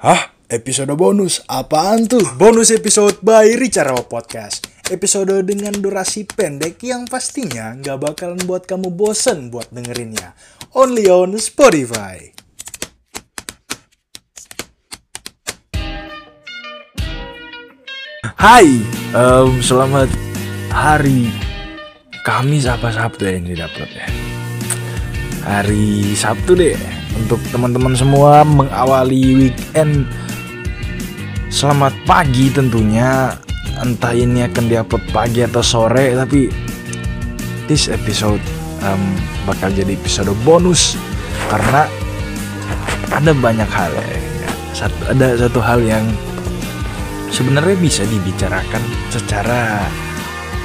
Hah? Episode bonus? Apaan tuh? Bonus episode by Richard Podcast. Episode dengan durasi pendek yang pastinya nggak bakalan buat kamu bosen buat dengerinnya. Only on Spotify. Hai, em, selamat hari Kamis apa Sabtu ya ini dapat ya? Hari Sabtu deh untuk teman-teman semua mengawali weekend. Selamat pagi tentunya. Entah ini akan diupload pagi atau sore, tapi this episode em, bakal jadi episode bonus karena ada banyak hal ya. Ada satu hal yang sebenarnya bisa dibicarakan secara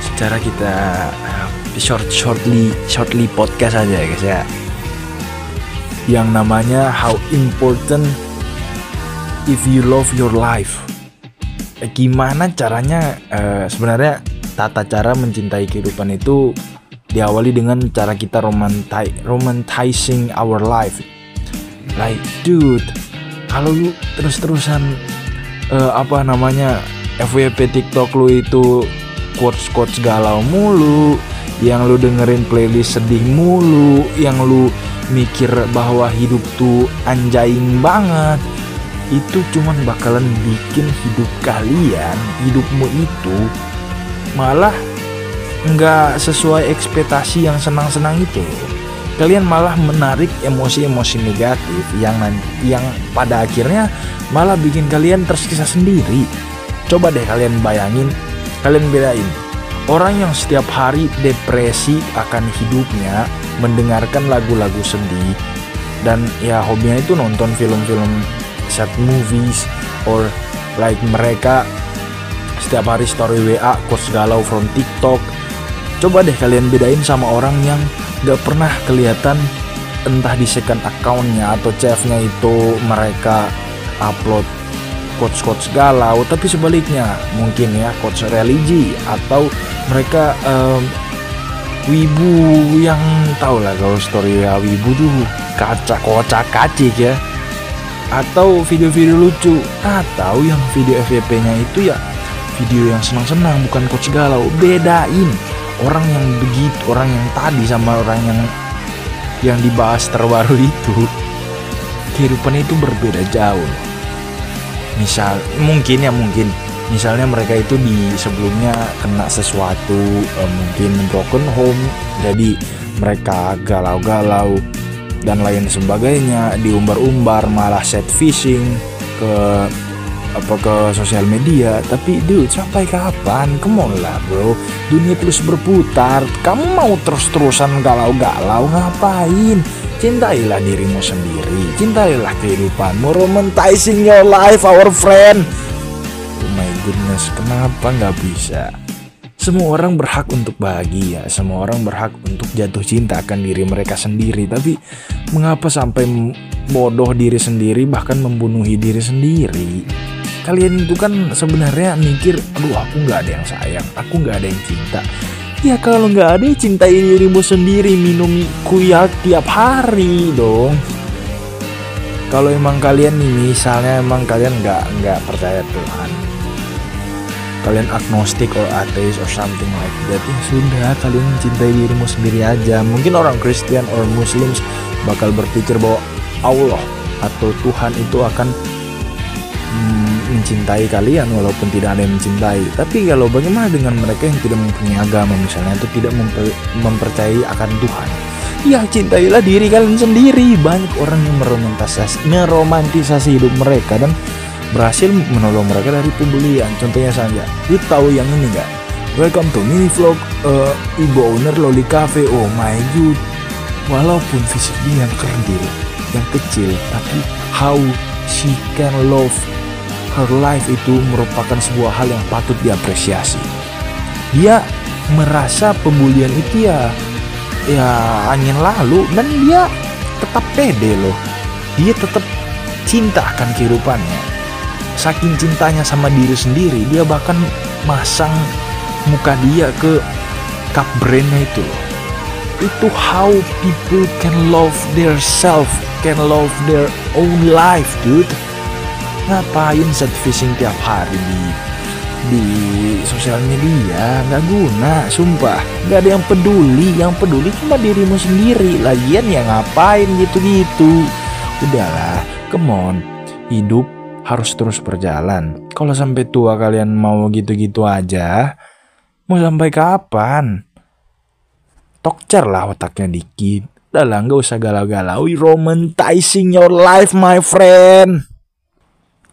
secara kita short shortly shortly podcast aja ya guys ya yang namanya how important if you love your life. Eh, gimana caranya eh, sebenarnya tata cara mencintai kehidupan itu diawali dengan cara kita romanti romanticizing our life. Like dude kalau lu terus-terusan eh, apa namanya FWP TikTok lu itu quotes quotes galau mulu yang lu dengerin playlist sedih mulu yang lu mikir bahwa hidup tuh anjaing banget. Itu cuman bakalan bikin hidup kalian hidupmu itu malah nggak sesuai ekspektasi yang senang-senang itu. Kalian malah menarik emosi-emosi negatif yang yang pada akhirnya malah bikin kalian tersiksa sendiri. Coba deh kalian bayangin, kalian bedain orang yang setiap hari depresi akan hidupnya, mendengarkan lagu-lagu sedih dan ya hobinya itu nonton film-film sad movies or like mereka setiap hari story WA quotes galau from TikTok. Coba deh kalian bedain sama orang yang gak pernah kelihatan entah di second accountnya atau chefnya itu mereka upload quotes-quotes galau tapi sebaliknya mungkin ya quotes religi atau mereka em, wibu yang tau lah kalau story ya wibu tuh kaca kocak kacik ya. Atau video-video lucu atau yang video FYP nya itu ya video yang senang-senang bukan quotes galau. Bedain orang yang begitu orang yang tadi sama orang yang yang dibahas terbaru itu. Kehidupannya itu berbeda jauh misal mungkin ya mungkin. Misalnya mereka itu di sebelumnya kena sesuatu eh, mungkin broken home jadi mereka galau-galau dan lain sebagainya diumbar-umbar malah set fishing ke apa ke sosial media. Tapi dude sampai kapan? Come on lah bro. Dunia terus berputar. Kamu mau terus-terusan galau-galau? Ngapain cintailah dirimu sendiri. Cintailah kehidupanmu. Romanticizing your life our friend. Oh my goodness kenapa nggak bisa? Semua orang berhak untuk bahagia. Semua orang berhak untuk jatuh cinta akan diri mereka sendiri. Tapi mengapa sampai bodoh diri sendiri bahkan membunuhi diri sendiri? Kalian itu kan sebenarnya mikir aduh aku nggak ada yang sayang. Aku nggak ada yang cinta ya kalau nggak ada cintai dirimu sendiri minum kuyak tiap hari dong. Kalau emang kalian nih misalnya emang kalian nggak nggak percaya Tuhan kalian agnostik or atheist or something like that ya sudah kalian cintai dirimu sendiri aja. Mungkin orang Kristen or Muslims bakal berpikir bahwa Allah atau Tuhan itu akan mencintai kalian walaupun tidak ada yang mencintai. Tapi kalau bagaimana dengan mereka yang tidak mempunyai agama misalnya atau tidak memper- mempercayai akan Tuhan? Ya cintailah diri kalian sendiri. Banyak orang yang meromantisasi, meromantisasi hidup mereka dan berhasil menolong mereka dari pembulian. Contohnya saja, lu tahu yang ini nggak? Welcome to mini vlog eh, ibu owner Loli Cafe. Oh my god. Walaupun fisik dia yang kerdil, yang kecil, tapi how she can love her life itu merupakan sebuah hal yang patut diapresiasi. Dia merasa pembulian itu ya ya angin lalu dan dia tetap pede loh. Dia tetap cinta akan kehidupannya. Saking cintanya sama diri sendiri, dia bahkan masang muka dia ke cup brandnya itu loh. Itu how people can love their self, can love their own life, dude ngapain set fishing tiap hari di di sosial media? Nggak guna sumpah. Nggak ada yang peduli. Yang peduli cuma dirimu sendiri. Lagian ya ngapain gitu-gitu? Udahlah come on. Hidup harus terus berjalan. Kalau sampai tua kalian mau gitu-gitu aja mau sampai kapan? Tokcer lah otaknya dikit. Udah lah nggak usah galau-galau romanticing your life my friend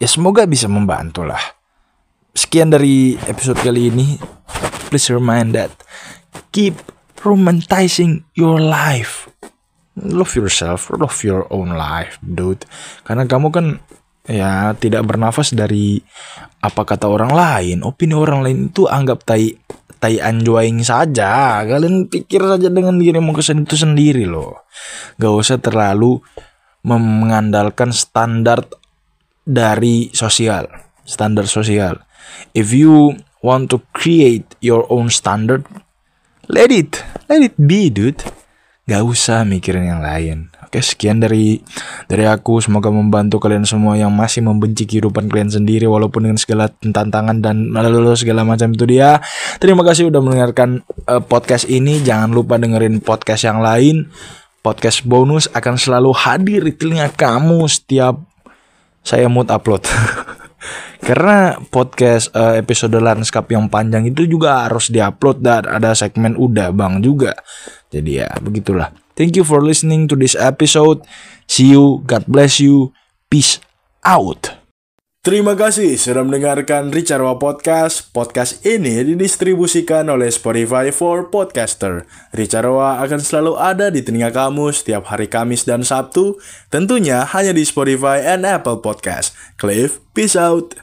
ya semoga bisa membantu lah sekian dari episode kali ini. Please remind that keep romanticizing your life. Love yourself, love your own life, dude. Karena kamu kan ya tidak bernafas dari apa kata orang lain. Opini orang lain itu anggap tai tai anjoing saja. Kalian pikir saja dengan dirimu kesan itu sendiri loh. Gak usah terlalu mengandalkan standar dari sosial, standar sosial. If you want to create your own standard let it let it be dude. Gak usah mikirin yang lain. Oke sekian dari dari aku. Semoga membantu kalian semua yang masih membenci kehidupan kalian sendiri walaupun dengan segala tantangan dan lalu segala macam itu dia. Terima kasih udah mendengarkan uh, podcast ini. Jangan lupa dengerin podcast yang lain. Podcast bonus akan selalu hadir di telinga kamu setiap saya mood upload Karena podcast uh, episode lanskap yang panjang itu juga harus diupload dan ada segmen udah bang juga. Jadi ya begitulah. Thank you for listening to this episode. See you, God bless you, peace out. Terima kasih sudah mendengarkan Ricarwa Podcast. Podcast ini didistribusikan oleh Spotify for Podcaster. Ricarwa akan selalu ada di telinga kamu setiap hari Kamis dan Sabtu. Tentunya hanya di Spotify and Apple Podcast. Cliff, peace out.